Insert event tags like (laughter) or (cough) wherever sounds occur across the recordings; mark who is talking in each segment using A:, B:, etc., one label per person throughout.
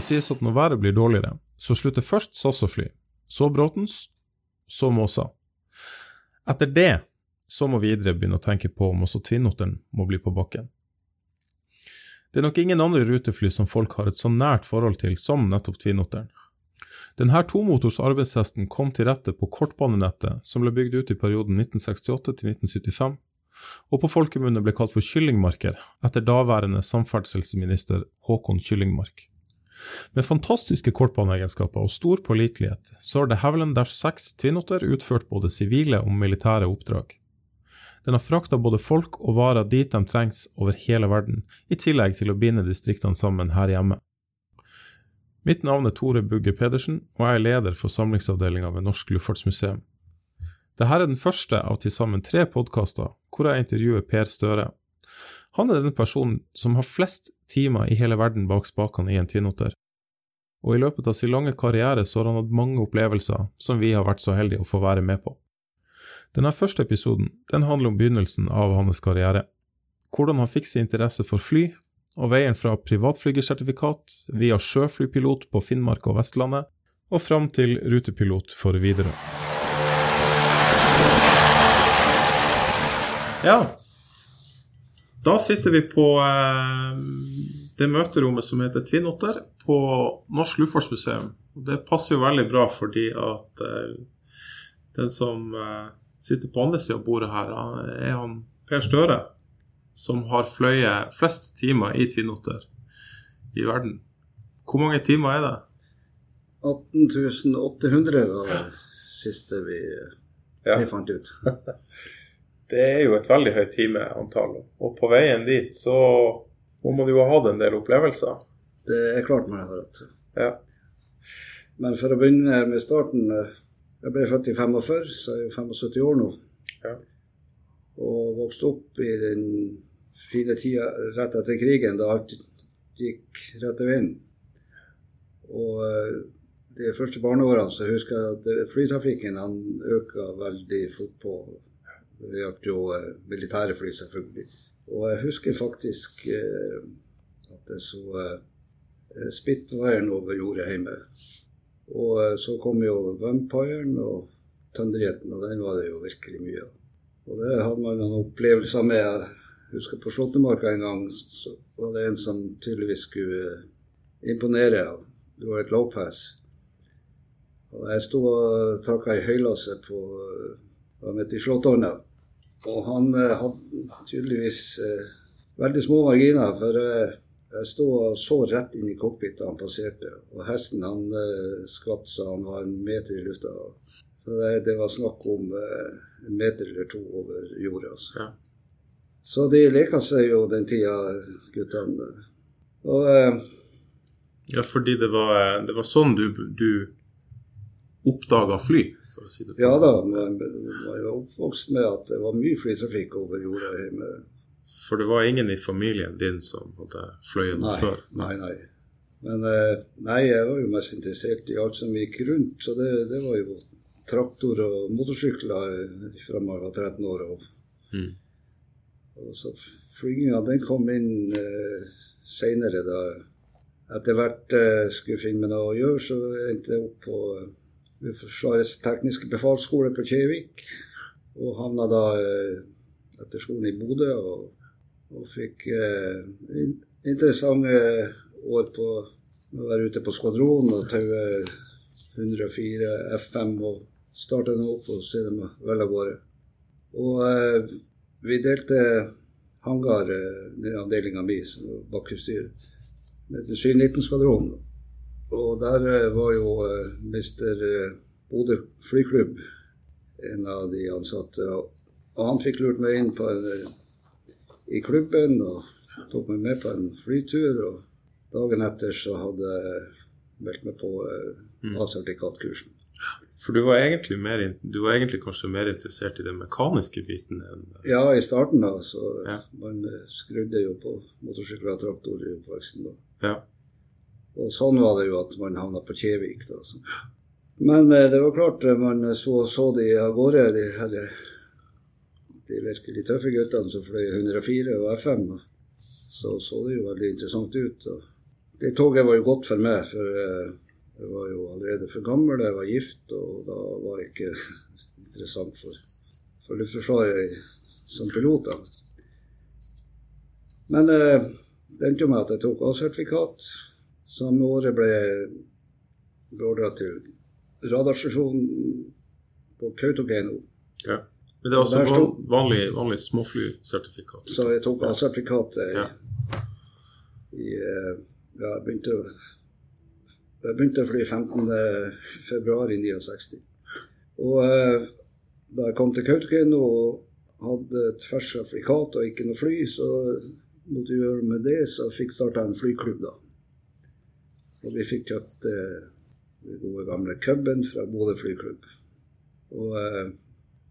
A: Det sies at når været blir dårligere, så slutter først SAS å fly, så Bråtens, så Måsa. Etter det så må Widerøe begynne å tenke på om også Tvinnotteren må bli på bakken. Det er nok ingen andre rutefly som folk har et så nært forhold til som nettopp Tvinnotteren. Denne tomotors arbeidshesten kom til rette på kortbanenettet som ble bygd ut i perioden 1968 til 1975, og på folkemunne ble kalt for Kyllingmarker etter daværende samferdselsminister Håkon Kyllingmark. Med fantastiske kortbaneegenskaper og stor pålitelighet så har det Havilland Dash 6 Twinotter utført både sivile og militære oppdrag. Den har frakta både folk og varer dit de trengs over hele verden, i tillegg til å binde distriktene sammen her hjemme. Mitt navn er Tore Bugge Pedersen, og jeg er leder for samlingsavdelinga ved Norsk Luftfartsmuseum. Dette er den første av til sammen tre podkaster hvor jeg intervjuer Per Støre. Han er den personen som har flest timer i hele verden bak spakene i en Twinotter. Og i løpet av sin lange karriere så har han hatt mange opplevelser som vi har vært så heldige å få være med på. Denne første episoden den handler om begynnelsen av hans karriere. Hvordan han fikk sin interesse for fly, og veien fra privatflygersertifikat via sjøflypilot på Finnmark og Vestlandet, og fram til rutepilot for Widerøe. Ja, da sitter vi på eh, det møterommet som heter Twinotter på Norsk Luftfartsmuseum. Det passer jo veldig bra fordi at eh, den som eh, sitter på andre sida av bordet her, er han Per Støre, som har fløyet flest timer i Twinotter i verden. Hvor mange timer er det?
B: 18.800 var det siste vi, ja. vi fant ut. (laughs)
A: det er jo et veldig høyt timeantall. Og på veien dit så må du jo ha hatt en del opplevelser.
B: Det er klart man har hatt.
A: Ja.
B: Men for å begynne med starten jeg ble født i 45, så jeg er 75 år nå.
A: Ja.
B: Og vokste opp i den fine tida rett etter krigen, da alt gikk rett veien. Og eh, de første barneårene så husker jeg at flytrafikken han øka veldig fort på. Det gjaldt jo eh, militære fly, selvfølgelig. Og jeg husker faktisk eh, at jeg så eh, Spitwiren over jordet hjemme. Og så kom jo Vampiren og Tønderjeten, og den var det jo virkelig mye av. Og det hadde man noen opplevelser med. Jeg husker på Slåttemarka en gang så var det en som tydeligvis skulle imponere. Det var et lowpass. Og jeg sto og trakk i høylasse på midt i Slåttårna. Og han hadde tydeligvis eh, veldig små marginer. for eh, jeg sto og så rett inn i cockpit da han passerte. Og hesten han eh, skvatt så han var en meter i lufta. Så det, det var snakk om eh, en meter eller to over jorda. Altså.
A: Ja.
B: Så de leka seg jo den tida, guttene. Og eh,
A: Ja, fordi det var, det var sånn du, du oppdaga fly? For å si det
B: ja da, men jeg var oppvokst med at det var mye flytrafikk over jorda hjemme.
A: For det var ingen i familien din som hadde fløyet noe før?
B: Nei, nei. Men eh, nei, jeg var jo mest interessert i alt som gikk rundt. Så det, det var jo traktor og motorsykler fra man var 13 år. Og,
A: mm.
B: og så flyginga den kom inn eh, seinere, da etter hvert eh, skulle finne meg noe å gjøre, så endte jeg opp på eh, Forsvarets tekniske befalsskole på Kjevik. Og havna da eh, etter skolen i Bodø. og og fikk eh, interessante år på å være ute på skvadron og taue 104 F5 og starte den opp og se dem vel av gårde. Og eh, vi delte hangar, eh, den avdelinga mi, bakhusstyret med 719-skvadronen. Og der eh, var jo eh, mister eh, Bodø flyklubb en av de ansatte. Og han fikk lurt meg inn på en i klubben og tok meg med på en flytur. Og dagen etter så hadde jeg meldt meg på mm. A-sertifikatkursen.
A: For du var, egentlig mer, du var egentlig kanskje mer interessert i den mekaniske biten? enn...
B: Ja, i starten da. Så ja. man skrudde jo på motorsykler og traktor i oppveksten. da.
A: Ja.
B: Og sånn var det jo at man havna på Kjevik. da. Så. Men eh, det var klart, man så, så de av gårde, de eller, de virkelig tøffe guttene som fløy 104 og F5, så så det jo veldig interessant ut. Og det toget var jo godt for meg, for eh, jeg var jo allerede for gammel, jeg var gift, og da var jeg ikke (laughs) interessant for, for Luftforsvaret som pilot. da. Men eh, det endte jo med at jeg tok A-sertifikat. Samme året ble jeg beordra til radarstasjonen på Kautokeino.
A: Ja. Men det er også
B: Der sto-
A: vanlig, vanlig småflysertifikat.
B: Så jeg tok A-sertifikatet
A: Ja.
B: i eh, Ja, jeg begynte, å- jeg begynte å fly 15. februar i 69. Og eh, da jeg kom til Kautokeino og hadde et ferskt sertifikat og ikke noe fly, så måtte jeg gjøre med det, så fikk starta en flyklubb, da. Og vi fikk kjøpt eh, den gode gamle cuben fra Bodø flyklubb. Og eh,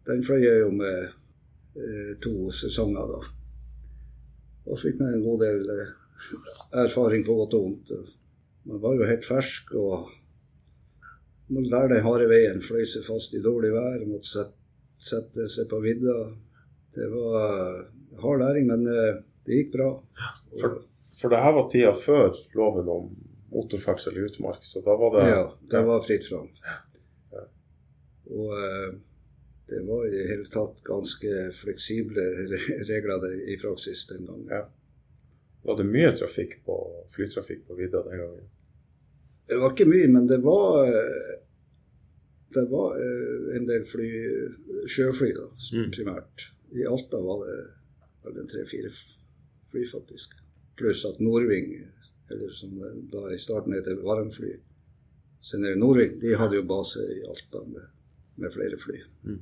B: den fløy jeg jo med eh, to sesonger, da. Og fikk meg en god del eh, erfaring på godt og vondt. Man var jo helt fersk og man lærte den harde veien. Fløy seg fast i dårlig vær, måtte sette, sette seg på vidda. Det var hard læring, men eh, det gikk bra.
A: For, for det her var tida før loven om motorferdsel i utmark, så da var det
B: Ja, det var fritt fram.
A: Ja.
B: Og eh, det var i det hele tatt ganske fleksible regler det, i praksis den gangen.
A: Ja. Var det mye trafikk på flytrafikk på vidda den gangen?
B: Det var ikke mye, men det var eh, det var eh, en del fly, sjøfly, da,
A: Mm.
B: primært. I Alta var det vel tre-fire fly, faktisk. Pluss at Norving, eller som da i starten heter varmfly senere Norvik, de hadde jo base i Alta med, med flere fly.
A: Mm.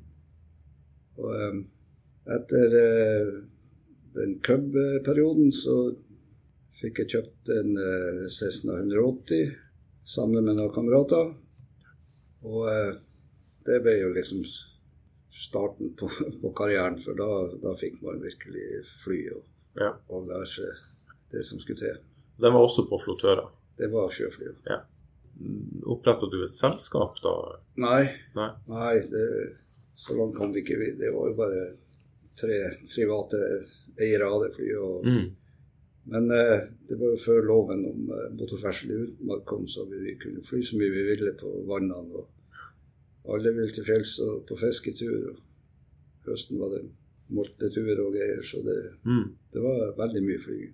B: Og um, etter uh, den Cub-perioden så fikk jeg kjøpt en uh, Cessna 180 sammen med noen kamerater. Og uh, det ble jo liksom starten på, (laughs) på karrieren, for da, da fikk man virkelig fly og,
A: Ja.
B: og lære seg det som skulle til.
A: Den var også på flottører.
B: Det var sjøfly.
A: Oppretta du et selskap da?
B: Nei,
A: Nei?
B: nei det, så langt kom vi ikke. Det var jo bare tre private eiere av det flyet. og
A: Mm.
B: Men eh, det var jo før loven om eh, motorferdsel i utmark kom, så vi kunne fly så mye vi ville på vannene. og Alle ville til fjells og på fisketur. og Høsten var det moltetur og greier, så det,
A: Mm.
B: det var veldig mye flyging.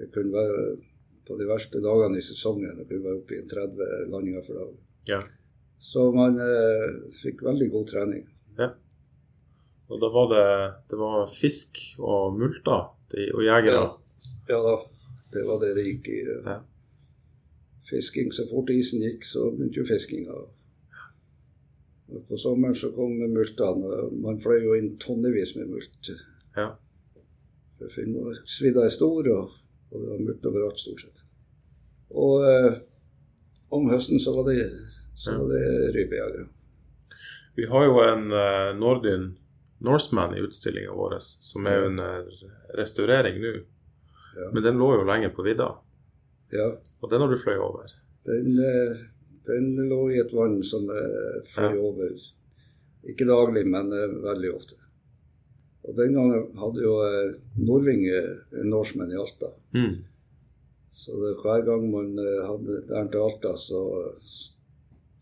B: Jeg kunne være på de verste dagene i sesongen det kunne være oppe i en 30 landinger for dag.
A: Ja.
B: Så man eh, fikk veldig god trening.
A: Og da var det, det var fisk og multer og jegere.
B: Ja. Ja da, det var det det gikk i.
A: Ja.
B: Fisking. Så fort isen gikk, så begynte jo fiskinga. På sommeren så kom multene. Man fløy jo inn tonnevis med mult.
A: Ja.
B: Finnmarksvidda er stor, og, og det var mørkt overalt stort sett. Og eh, om høsten så var det, så var det rypejagere.
A: Vi har jo en uh, Nordin Norseman i utstillinga vår, som er under restaurering nå.
B: Ja.
A: Men den lå jo lenge på vidda,
B: ja.
A: og den har du fløy over.
B: Den, eh, den lå i et vann som jeg fløy
A: Ja.
B: over. Ikke daglig, men eh, veldig ofte. Og den gangen hadde jo eh, Norving eh, en Norseman i Alta.
A: Mm.
B: Så det, hver gang man eh, hadde der til Alta, så,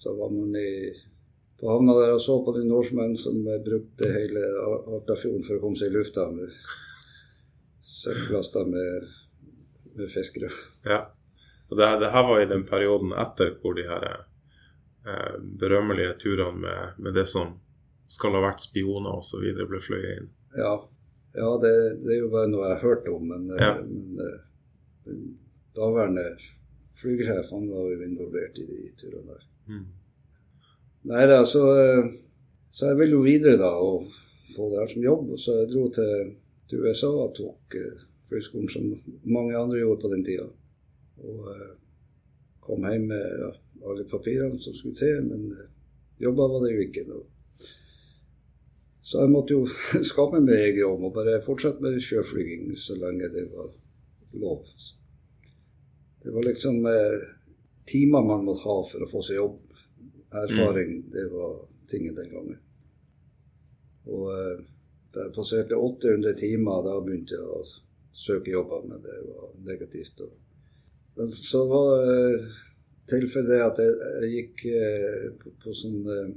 B: så var man i, på havna der og så på de Norseman som brukte hele Altafjorden for å komme seg i lufta med søppellaster med, med fiskere.
A: Ja. Og det, det her var i den perioden etter hvor de her eh, berømmelige turene med, med det som skal ha vært spioner osv. ble fløyet inn.
B: Ja, ja det, det er jo bare noe jeg har hørt om, men, eh,
A: Ja.
B: men eh, daværende flygesjef han var jo involvert i de turene der.
A: Mm.
B: Nei da, så, eh, så jeg ville jo videre da og få det her som jobb. Så jeg dro til, til USA og tok eh, flyskolen som mange andre gjorde på den tida. Og eh, kom hjem med ja, alle papirene som skulle til, men eh, jobba var det jo ikke. noe. Så jeg måtte jo (laughs) skape meg egen jobb og bare fortsette med sjøflyging så lenge det var lov. Det var liksom eh, timer man måtte ha for å få seg jobb. Erfaring, det var tingen den gangen. Og eh, da jeg passerte 800 timer, da begynte jeg å søke jobber, men det var negativt. Og Men så var eh, tilfellet at jeg, jeg gikk eh, på, på sånn uh,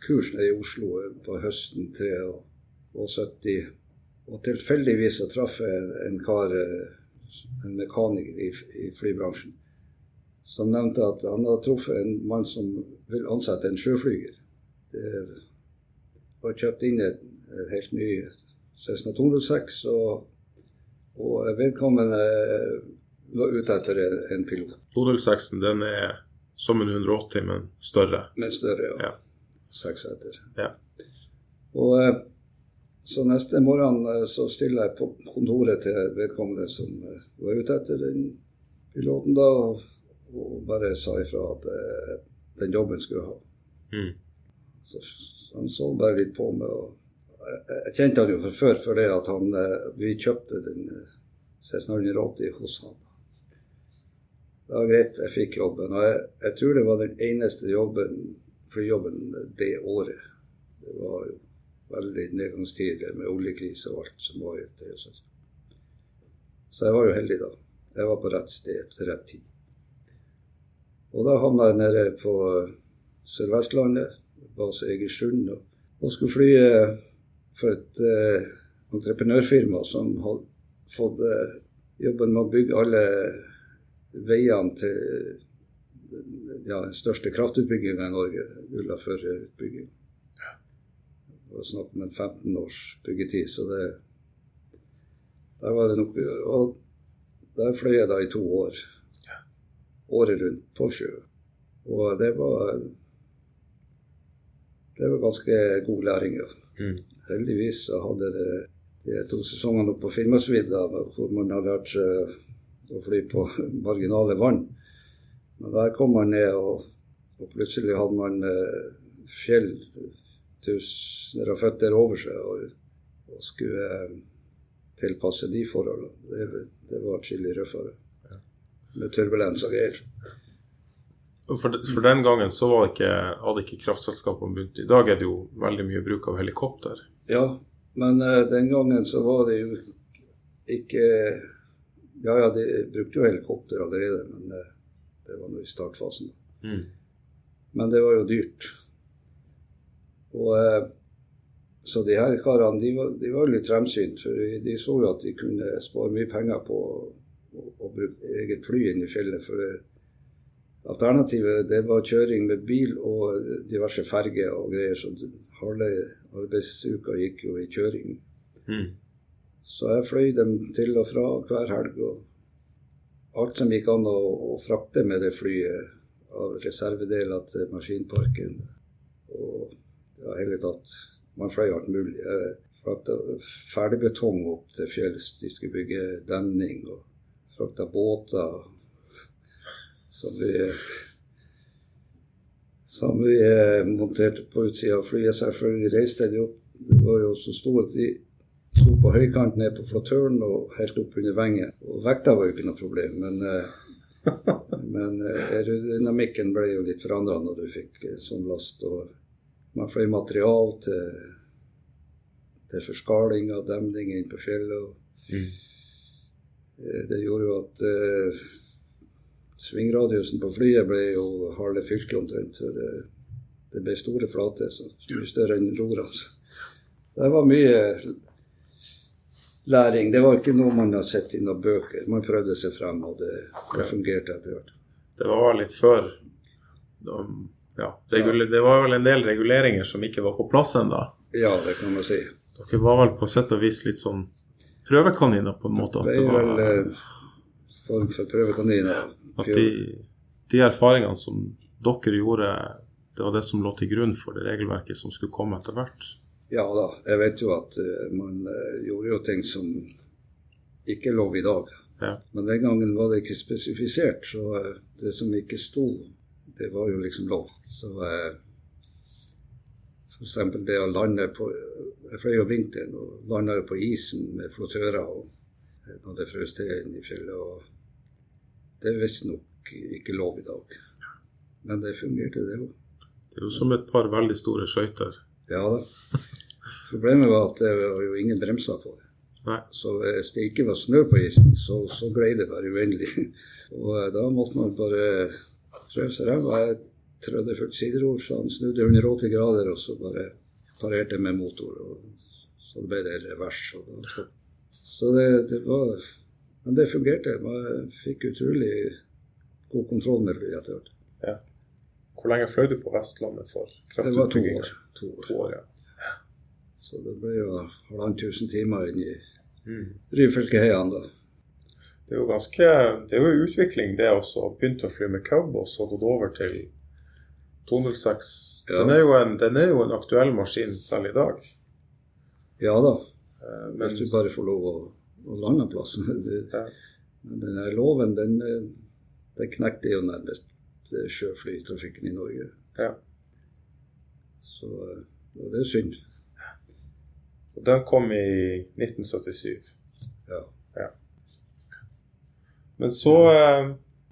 B: ICAO-kurs nede i Oslo på høsten 73. Og tilfeldigvis så traff jeg en kar, en mekaniker i, i flybransjen, som nevnte at han hadde truffet en mann som vil ansette en sjøflyger. Det var kjøpt inn et, et helt ny Cessna 206, og, og vedkommende var ute etter en pilot.
A: 206 den er som en 180, men større.
B: Men større, ja.
A: Ja.
B: Seks etter.
A: Ja.
B: Og eh, så neste morgen eh, så stiller jeg på kontoret til vedkommende som eh, var ute etter den piloten da, og, og bare sa ifra at eh, den jobben skulle jeg ha.
A: Mm.
B: Så han så bare litt på meg. og Jeg, jeg kjente han jo fra før, det at han, vi kjøpte den eh, Cessna 180 hos han. Det var greit, jeg fikk jobben. Og jeg, jeg tror det var den eneste jobben, flyjobben det året. Det var veldig nedgangstider med oljekrise og alt som var i 73. Så jeg var jo heldig da. Jeg var på rett sted til rett tid. Og da havna jeg nede på Sør-Vestlandet, base Egersund, og, og skulle fly eh, for et eh, entreprenørfirma som hadde fått eh, jobben med å bygge alle veiene til ja, den største kraftutbygginga i Norge, Ulla Førre-utbygging. Det var snakk om en 15 års byggetid, så det Der var det nok Og der fløy jeg da i to år. Året rundt på sjø. Og det var Det var ganske god læring, ja.
A: Mm.
B: Heldigvis så hadde det de to sesongene oppe på Finnmarksvidda hvor man har lært seg å fly på marginale vann. Men der kom man ned, og, og plutselig hadde man eh, fjell tusener av føtter over seg og, og skulle eh, tilpasse de forholdene. Det, det var atskillig røffere. Med turbulens og greier.
A: For, for den gangen så var det ikke, hadde ikke kraftselskapene begynt. I dag er det jo veldig mye bruk av helikopter.
B: Ja, men eh, den gangen så var det jo ikke Ja, ja, de brukte jo helikopter allerede, men eh, det var nå i startfasen.
A: Mm.
B: Men det var jo dyrt. Og eh, Så de her karene de var, de var litt fremsynt, for de, så jo at de kunne spare mye penger på å, å, å bruke eget fly inn i fjellet. For det, alternativet det var kjøring med bil og diverse ferger og greier. Så halve arbeidsuka gikk jo i kjøring.
A: Mm.
B: Så jeg fløy dem til og fra hver helg. Og alt som gikk an å, å frakte med det flyet, av reservedeler til maskinparken. Og ja, hele tatt Man fløy alt mulig. Jeg frakta ferdigbetong opp til fjells. De skulle bygge demning. Og frakta båter som vi som vi eh, monterte på utsida av flyet. Selvfølgelig reiste de opp. Det var jo så stor at de sto på høykant ned på flottøren og helt opp under vengen. Og vekta var jo ikke noe problem, men, eh, (laughs) men eh, aerodynamikken ble jo litt forandra når du fikk eh, sånn last. Og man fløy material til, til forskaling av demning inn på fjellet.
A: Mm.
B: Det gjorde jo at uh, svingradiusen på flyet ble jo halve fylket omtrent. For det, det ble store flater, så mye større enn rorene. Det var mye læring. Det var ikke noe man hadde sett i noen bøker. Man prøvde seg frem, og det, det fungerte etter hvert.
A: Det var litt før de, ja, Det var vel en del reguleringer som ikke var på plass ennå.
B: Ja, det kan man si.
A: Dere var vel på sett og vis litt sånn prøvekaniner, på en måte.
B: Det ble vel
A: var,
B: eh, form for prøvekaniner.
A: at de, de erfaringene som dere gjorde, det var det som lå til grunn for det regelverket som skulle komme etter hvert.
B: Ja da, jeg vet jo at eh, man eh, gjorde jo ting som ikke er lov i dag.
A: Ja.
B: Men den gangen var det ikke spesifisert, så eh, det som ikke sto, det var jo liksom lov. Så f.eks. det å lande på Jeg fløy jo vinteren og landa på isen med flottører og, når det frøs til inn i fjellet. og Det er visstnok ikke lov i dag. Men det fungerte, det òg.
A: Det er jo som et par veldig store skøyter.
B: Ja da. Problemet var at det var jo ingen bremser på det.
A: Nei.
B: Så hvis det ikke var snø på isen, så, så glei det bare uendelig. (laughs) Og eh, da måtte man bare prøve seg ræva. Jeg trødde fullt siderord, så han snudde 180 grader, og så bare parerte med motor. Og så ble det revers. Og da. Så det, det var Men det fungerte. Man fikk utrolig god kontroll med flyet etter hvert.
A: Ja. Hvor lenge fløy du på Vestlandet for
B: Det var to år. To år.
A: To år, ja.
B: Så det ble jo halvannen tusen timer inn i
A: Mm.
B: Ryfylkeheiene da.
A: Det er jo ganske Det er jo utvikling, det også. Begynte å fly med cub og så gått over til 206.
B: Ja.
A: Den, er en, den er jo en aktuell maskin selv i dag.
B: Ja da,
A: Eh,
B: hvis du bare får lov å, å lande plassen. (laughs)
A: Ja.
B: Men den loven, den, den knekte jo nærmest eh, sjøflytrafikken i Norge.
A: Ja.
B: Så eh, det er synd.
A: Og den kom i 1977.
B: Ja.
A: Men så eh,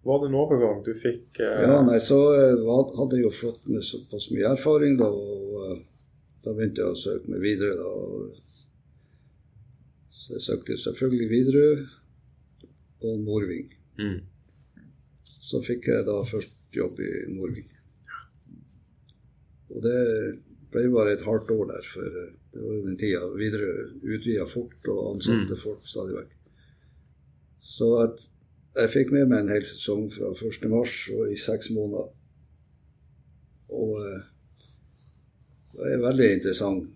A: var det en overgang. Du fikk eh,
B: Ja, nei, så eh, hadde jeg jo fått med såpass mye erfaring, da, og eh, da begynte jeg å søke meg videre. da. Så jeg søkte selvfølgelig Widerøe og Norving.
A: mm.
B: Så fikk jeg da først jobb i Norving. Og det ble bare et hardt år der, for eh, det var jo den tida Videre utvida fort og ansatte folk stadig vekk. Så at jeg fikk med meg en hel sesong fra 1. mars og i seks måneder. Og eh, det var en veldig interessant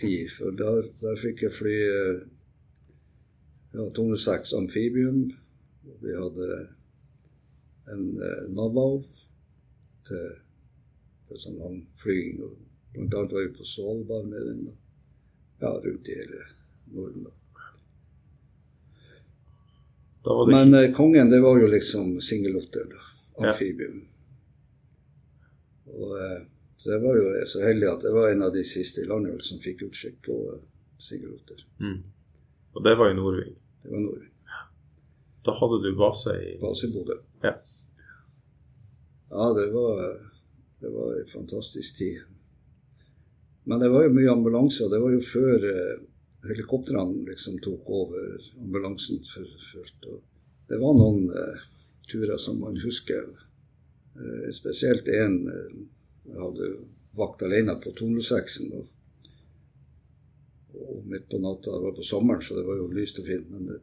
B: tid, for der, der fikk jeg fly eh, ja, 206 Amfibium. Vi hadde en eh, Navau til, til sånn lang flyging. Og blant annet var vi på Svalbard med den. da. Ja, rundt i hele Norden. da. Men eh, kongen, det var jo liksom singelotteren, da.
A: Ja.
B: Og eh, så jeg var jo så heldig at jeg var en av de siste i landet som fikk utsikt på eh, singelotter.
A: mm. Og det var i Norving.
B: Det var Norge.
A: Da hadde du base i
B: Base i Bodø.
A: Ja.
B: Ja, det var, det var en fantastisk tid. Men det var jo mye ambulanse, og det var jo før eh, helikoptrene liksom tok over ambulansen for fullt. Det var noen eh, turer som man husker. Eh, spesielt én eh, jeg hadde vakt alene på 206-en. Og, og midt på natta, det var på sommeren, så det var jo lyst og fint. Men det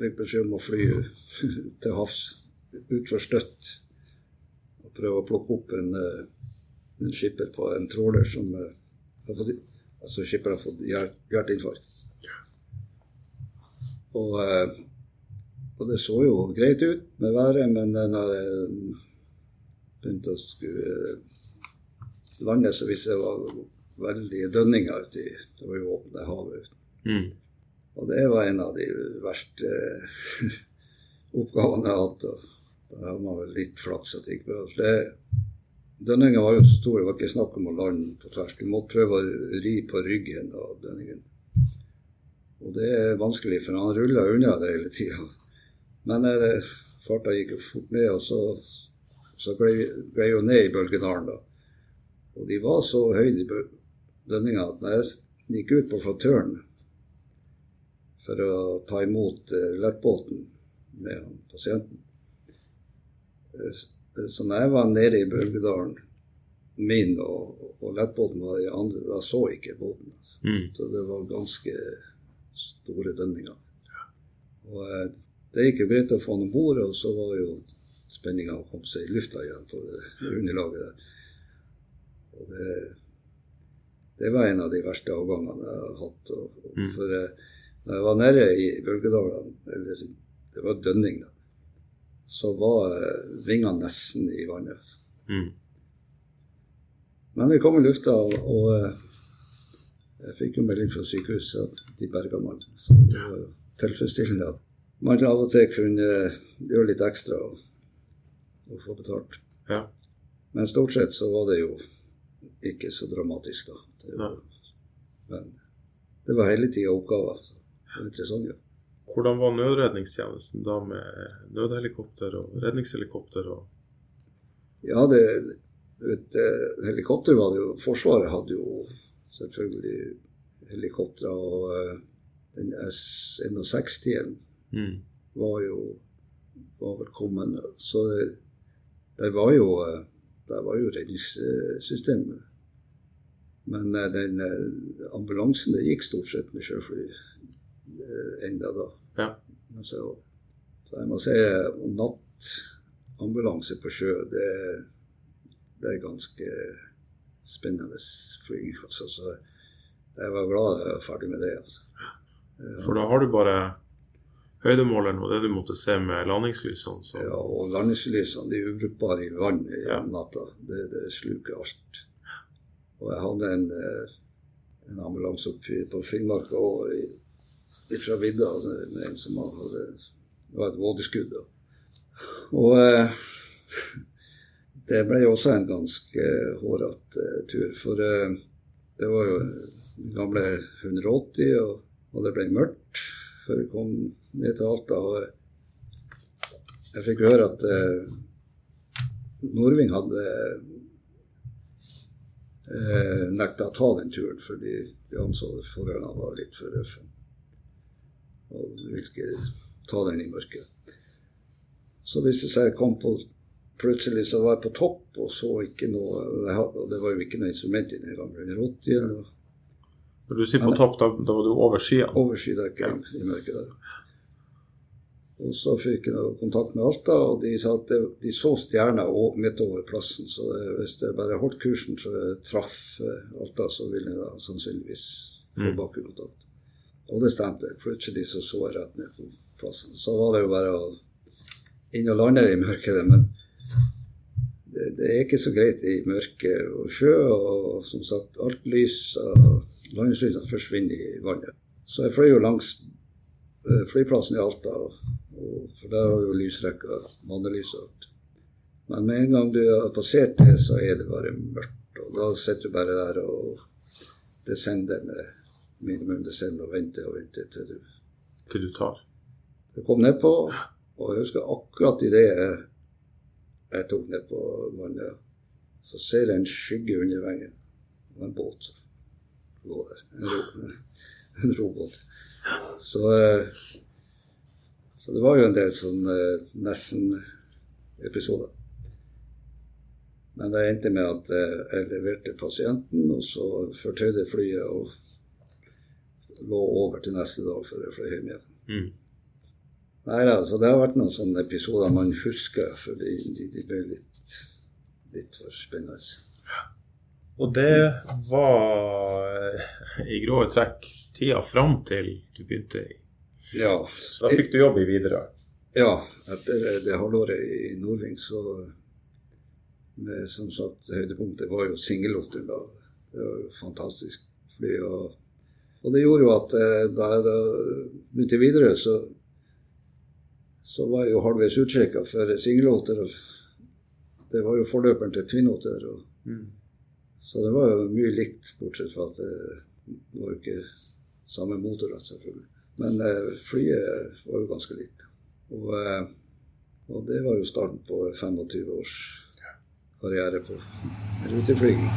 B: fikk beskjed om å fly (laughs) til havs utfor Støtt og prøve å plukke opp en, eh, en skipper på en tråler som eh, fått, altså skipper har fått hjer- hjerteinfarkt. Og, eh, og det så jo greit ut med været, men eh, når jeg begynte å skulle eh, lande, så viste det var veldige dønninger ute i Det var jo åpne havet.
A: mm.
B: Og det var en av de verste (laughs) oppgavene jeg har hatt. Da hadde man vel litt flaks at det gikk bra. Dønningen var jo så stor, det var ikke snakk om å lande på tvers. Du måtte prøve å ri på ryggen av dønningen. Og det er vanskelig, for han rulla unna det hele tida. Men eh, farta gikk jo fort ned, og så, så glei jo ned i bølgenaren. da. Og de var så høye, de dønningene, at når jeg gikk ut på flottøren for å ta imot eh, lettbåten med han, pasienten. Eh, Så når jeg var nede i bølgedalen min og, og lettbåten var i andre, da så ikke båten. Altså.
A: Mm.
B: Så det var ganske store dønninger. Og eh, det gikk jo greit å få han om bord, og så var jo spenninga å komme seg i lufta igjen på det underlaget der. Og det, det var en av de verste avgangene jeg har hatt. Og, og
A: Mm.
B: For eh, når jeg var nede i Bølgedalen, eller det var dønning, da, så var eh, vingene nesten i vannet.
A: Mm.
B: Men vi kom i lufta, og, og eh, jeg fikk jo melding fra sykehuset at de berga meg. Så det var jo tilfredsstillende at man av og til kunne gjøre litt ekstra og, og få betalt.
A: Ja.
B: Men stort sett så var det jo ikke så dramatisk, da. Det var, men det var hele tida oppgaver. interessant, ja.
A: Hvordan var nødredningstjenesten da med nødhelikopter og redningshelikopter? og
B: Ja, det, vet, helikopter var det jo Forsvaret hadde jo selvfølgelig helikoptre og, eh, den S61
A: Mm.
B: var jo var velkommen. Så det, der var jo eh, der var jo redningssystemet. Men eh, den ambulansen det gikk stort sett med sjøfly enda da.
A: Ja.
B: Så, så jeg må si nattambulanse på sjø, det, det er ganske spennende flyging. (laughs) Altså, så jeg var glad jeg var ferdig med det. Altså.
A: For da har du bare høydemåleren og det du måtte se med landingslysene. Så.
B: Ja, og landingslysene de er ubrukbare i vann i
A: Ja.
B: natta. Det, det sluker alt. Og jeg hadde en, eh, en ambulanse oppe på Finnmark og fra vidda med en som hadde Det var et vådeskudd. Og eh, (laughs) det ble jo også en ganske hårete eh, tur. For eh, det var jo den gamle 180, og, og det ble mørkt før vi kom ned til Alta. og eh, jeg fikk høre at eh, Norving hadde eh, nekta å ta den turen fordi de anså forholdene var litt for røffe. Og vil ikke ta den i mørket. Så viste det seg jeg kom på Plutselig så var jeg på topp og så ikke noe og det var jo ikke noe instrument i den gamle 180 eller.
A: Når du sier på topp, da, da var du over skyene?
B: ja. i mørket der. Og så fikk jeg kontakt med Alta, og de sa at de så stjerner o- midt over plassen. Så hvis jeg bare holdt kursen så jeg traff eh, Alta, så ville jeg da sannsynligvis få
A: Mm.
B: bakkekontakt. Og det stemte. Plutselig så så jeg rett ned på plassen. Så var det jo bare å inn og lande i mørket. Men det, det er ikke så greit i mørke og sjø, og som sagt, alt lys og landingslysene forsvinner i vannet. Så jeg fløy jo langs eh, flyplassen i Alta, for der har jo lysrekka, mannelys og alt. Men med en gang du har passert det, så er det bare mørkt. Og da sitter du bare der og descender med minimum desember og venter og venter til du
A: Til du tar?
B: jeg kom nedpå. Og jeg husker akkurat idet jeg, jeg tok ned på vannet, så ser jeg en skygge under vengen. Det var en båt som lå der. En, ro, (laughs) en robåt. Så, eh, så det var jo en del sånn nesten-episoder. Men det endte med at eh, jeg leverte pasienten, og så fortøyde flyet og lå over til neste dag før jeg fløy hjem igjen.
A: Mm.
B: Nei altså, så det har vært noen sånne episoder man husker, for de, de, de ble litt, litt for spennende.
A: Og det var eh, i grove trekk tida fram til du begynte i
B: Ja,
A: Da fikk du jobb i Widerøe.
B: ja etter det halvåret i Nordving, så med, Som sagt, høydepunktet var jo singelotteren. Det var jo fantastisk fly. Og, og det gjorde jo at eh, da jeg da begynte videre, så så var jeg jo halvveis utsjekka for singelåter. Det var jo forløperen til Tvinnåter.
A: Mm.
B: Så det var jo mye likt, bortsett fra at det var jo ikke samme motorrett, selvfølgelig. Men eh, flyet var jo ganske likt. Og, eh, og det var jo starten på 25 års karriere på ruteflyging.